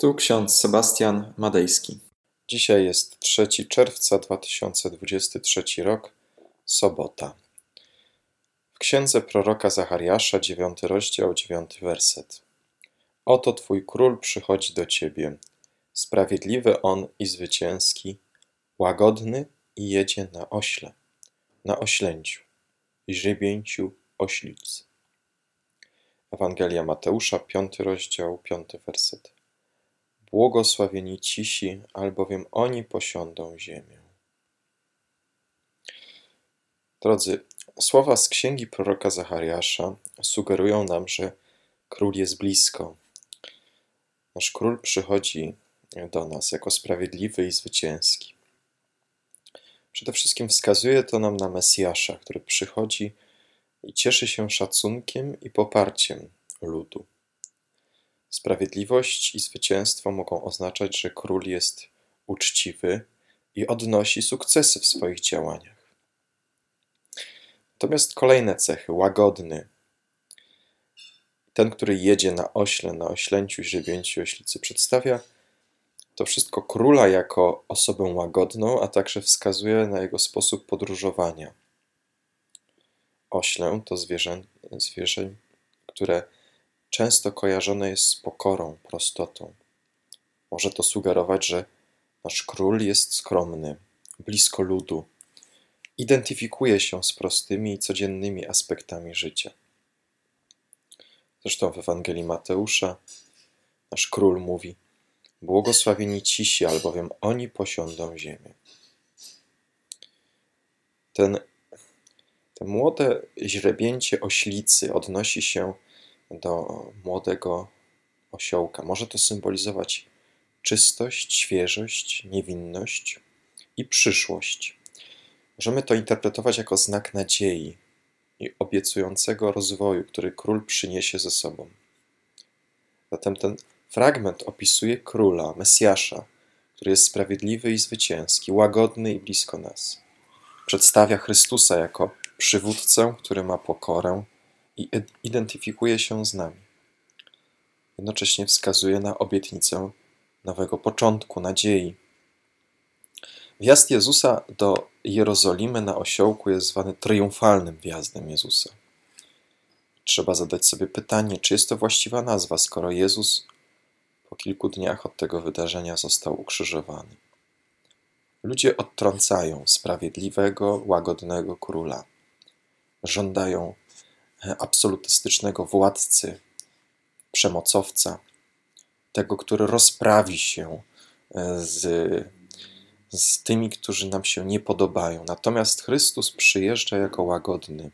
Tu ksiądz Sebastian Madejski. Dzisiaj jest 3 czerwca 2023 rok, sobota. W księdze proroka Zachariasza, 9 rozdział, 9 werset. Oto Twój król przychodzi do Ciebie, sprawiedliwy on i zwycięski, łagodny i jedzie na ośle, na oślęciu, źrebięciu oślic. Ewangelia Mateusza, 5 rozdział, 5 werset. Błogosławieni cisi, albowiem oni posiądą ziemię. Drodzy, słowa z księgi proroka Zachariasza sugerują nam, że król jest blisko. Nasz król przychodzi do nas jako sprawiedliwy i zwycięski. Przede wszystkim wskazuje to nam na Mesjasza, który przychodzi i cieszy się szacunkiem i poparciem ludu. Sprawiedliwość i zwycięstwo mogą oznaczać, że król jest uczciwy i odnosi sukcesy w swoich działaniach. Natomiast kolejne cechy, łagodny, ten, który jedzie na ośle, na oślęciu, źrebięciu, oślicy, przedstawia to wszystko króla jako osobę łagodną, a także wskazuje na jego sposób podróżowania. Oślę to zwierzę, zwierzę które często kojarzone jest z pokorą, prostotą. Może to sugerować, że nasz król jest skromny, blisko ludu, identyfikuje się z prostymi i codziennymi aspektami życia. Zresztą w Ewangelii Mateusza nasz król mówi: Błogosławieni cisi, albowiem oni posiądą ziemię. Ten, te młode źrebięcie oślicy odnosi się do młodego osiołka. Może to symbolizować czystość, świeżość, niewinność i przyszłość. Możemy to interpretować jako znak nadziei i obiecującego rozwoju, który król przyniesie ze sobą. Zatem ten fragment opisuje króla, Mesjasza, który jest sprawiedliwy i zwycięski, łagodny i blisko nas. Przedstawia Chrystusa jako przywódcę, który ma pokorę, i identyfikuje się z nami. Jednocześnie wskazuje na obietnicę nowego początku, nadziei. Wjazd Jezusa do Jerozolimy na osiołku jest zwany triumfalnym wjazdem Jezusa. Trzeba zadać sobie pytanie, czy jest to właściwa nazwa, skoro Jezus po kilku dniach od tego wydarzenia został ukrzyżowany. Ludzie odtrącają sprawiedliwego, łagodnego króla. Żądają absolutystycznego władcy, przemocowca, tego, który rozprawi się e, z, z tymi, którzy nam się nie podobają. Natomiast Chrystus przyjeżdża jako łagodny.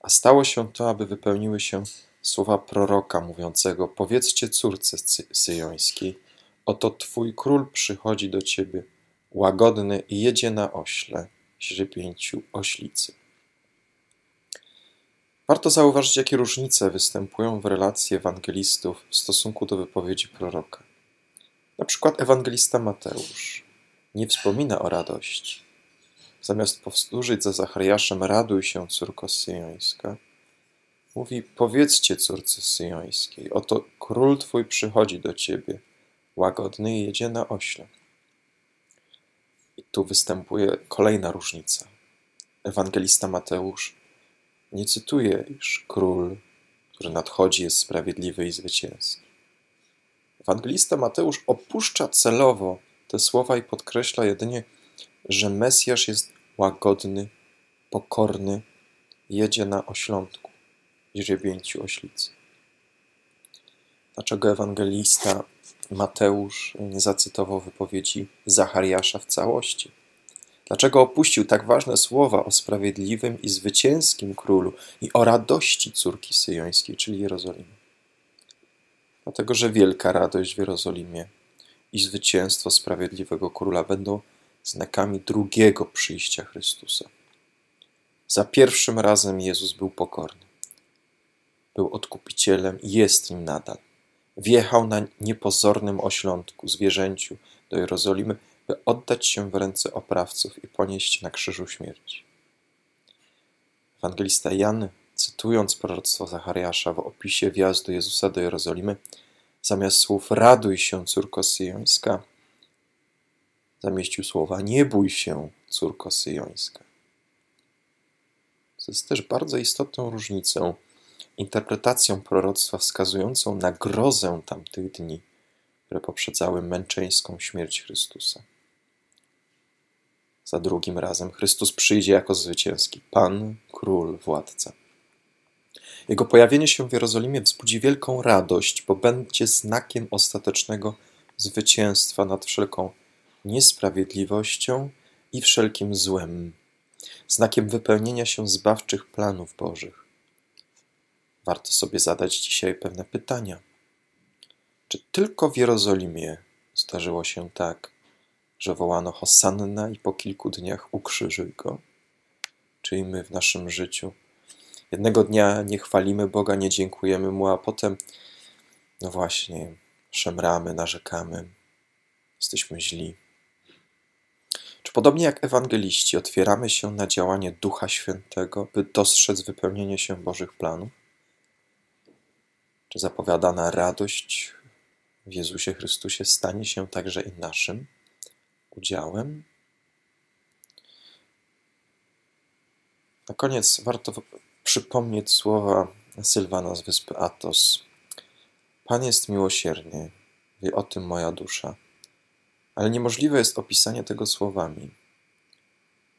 A stało się to, aby wypełniły się słowa proroka mówiącego: Powiedzcie córce syjońskiej, oto Twój król przychodzi do Ciebie, łagodny i jedzie na ośle, źrebięciu oślicy. Warto zauważyć, jakie różnice występują w relacji ewangelistów w stosunku do wypowiedzi proroka. Na przykład ewangelista Mateusz nie wspomina o radości. Zamiast powtórzyć za Zachariaszem raduj się, córko syjońska, mówi powiedzcie córce syjońskiej, oto król twój przychodzi do ciebie, łagodny i jedzie na ośle. I tu występuje kolejna różnica. Ewangelista Mateusz nie cytuję, iż król, który nadchodzi, jest sprawiedliwy i zwycięski. Ewangelista Mateusz opuszcza celowo te słowa i podkreśla jedynie, że Mesjasz jest łagodny, pokorny, jedzie na oślątku źrebięciu oślicy. Dlaczego ewangelista Mateusz nie zacytował wypowiedzi Zachariasza w całości? Dlaczego opuścił tak ważne słowa o sprawiedliwym i zwycięskim królu i o radości córki syjońskiej, czyli Jerozolimy? Dlatego, że wielka radość w Jerozolimie i zwycięstwo sprawiedliwego króla będą znakami drugiego przyjścia Chrystusa. Za pierwszym razem Jezus był pokorny. Był odkupicielem i jest nim nadal. Wjechał na niepozornym oślątku, zwierzęciu do Jerozolimy by oddać się w ręce oprawców i ponieść na krzyżu śmierć. Ewangelista Jan, cytując proroctwo Zachariasza w opisie wjazdu Jezusa do Jerozolimy, zamiast słów raduj się, córko syjońska, zamieścił słowa nie bój się, córko syjońska. To jest też bardzo istotną różnicą, interpretacją proroctwa wskazującą na grozę tamtych dni, które poprzedzały męczeńską śmierć Chrystusa. Za drugim razem Chrystus przyjdzie jako zwycięski Pan, Król, Władca. Jego pojawienie się w Jerozolimie wzbudzi wielką radość, bo będzie znakiem ostatecznego zwycięstwa nad wszelką niesprawiedliwością i wszelkim złem, znakiem wypełnienia się zbawczych planów Bożych. Warto sobie zadać dzisiaj pewne pytania. Czy tylko w Jerozolimie zdarzyło się tak, że wołano Hosanna i po kilku dniach ukrzyżyj go? Czy i my w naszym życiu jednego dnia nie chwalimy Boga, nie dziękujemy Mu, a potem, no właśnie, szemramy, narzekamy, jesteśmy źli. Czy podobnie jak ewangeliści otwieramy się na działanie Ducha Świętego, by dostrzec wypełnienie się Bożych planów? Czy zapowiadana radość w Jezusie Chrystusie stanie się także i naszym udziałem? Na koniec warto przypomnieć słowa Sylwana z wyspy Atos. Pan jest miłosierny, wie o tym moja dusza, ale niemożliwe jest opisanie tego słowami.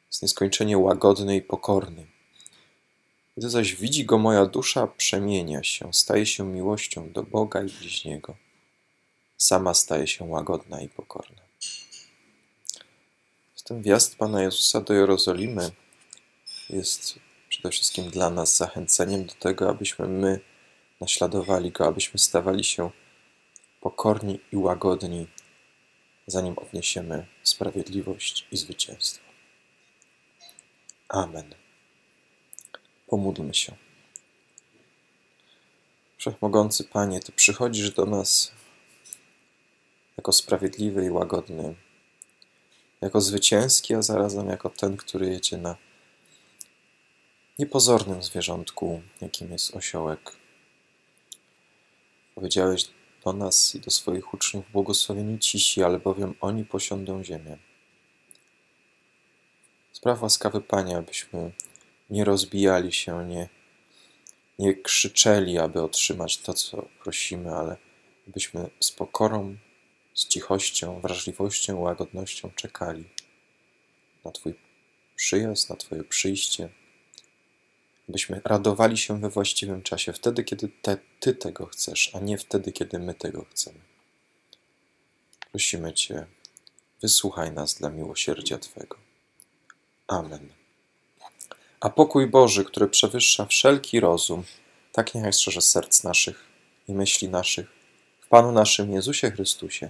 Jest nieskończenie łagodny i pokorny. Gdy zaś widzi go moja dusza, przemienia się, staje się miłością do Boga i bliźniego. Sama staje się łagodna i pokorna. Ten wjazd Pana Jezusa do Jerozolimy jest przede wszystkim dla nas zachęceniem do tego, abyśmy my naśladowali Go, abyśmy stawali się pokorni i łagodni, zanim odniesiemy sprawiedliwość i zwycięstwo. Amen. Pomódlmy się. Wszechmogący Panie, Ty przychodzisz do nas jako sprawiedliwy i łagodny, jako zwycięski, a zarazem jako ten, który jedzie na niepozornym zwierzątku, jakim jest osiołek. Powiedziałeś do nas i do swoich uczniów błogosławieni cisi, albowiem oni posiądą ziemię. Spraw łaskawy Panie, abyśmy nie rozbijali się, nie, nie krzyczeli, aby otrzymać to, co prosimy, ale abyśmy z pokorą, z cichością, wrażliwością, łagodnością czekali na Twój przyjazd, na Twoje przyjście, byśmy radowali się we właściwym czasie, wtedy, kiedy te, Ty tego chcesz, a nie wtedy, kiedy my tego chcemy. Prosimy Cię, wysłuchaj nas dla miłosierdzia Twego. Amen. A pokój Boży, który przewyższa wszelki rozum, tak niechaj strzeże serc naszych i myśli naszych w Panu naszym Jezusie Chrystusie,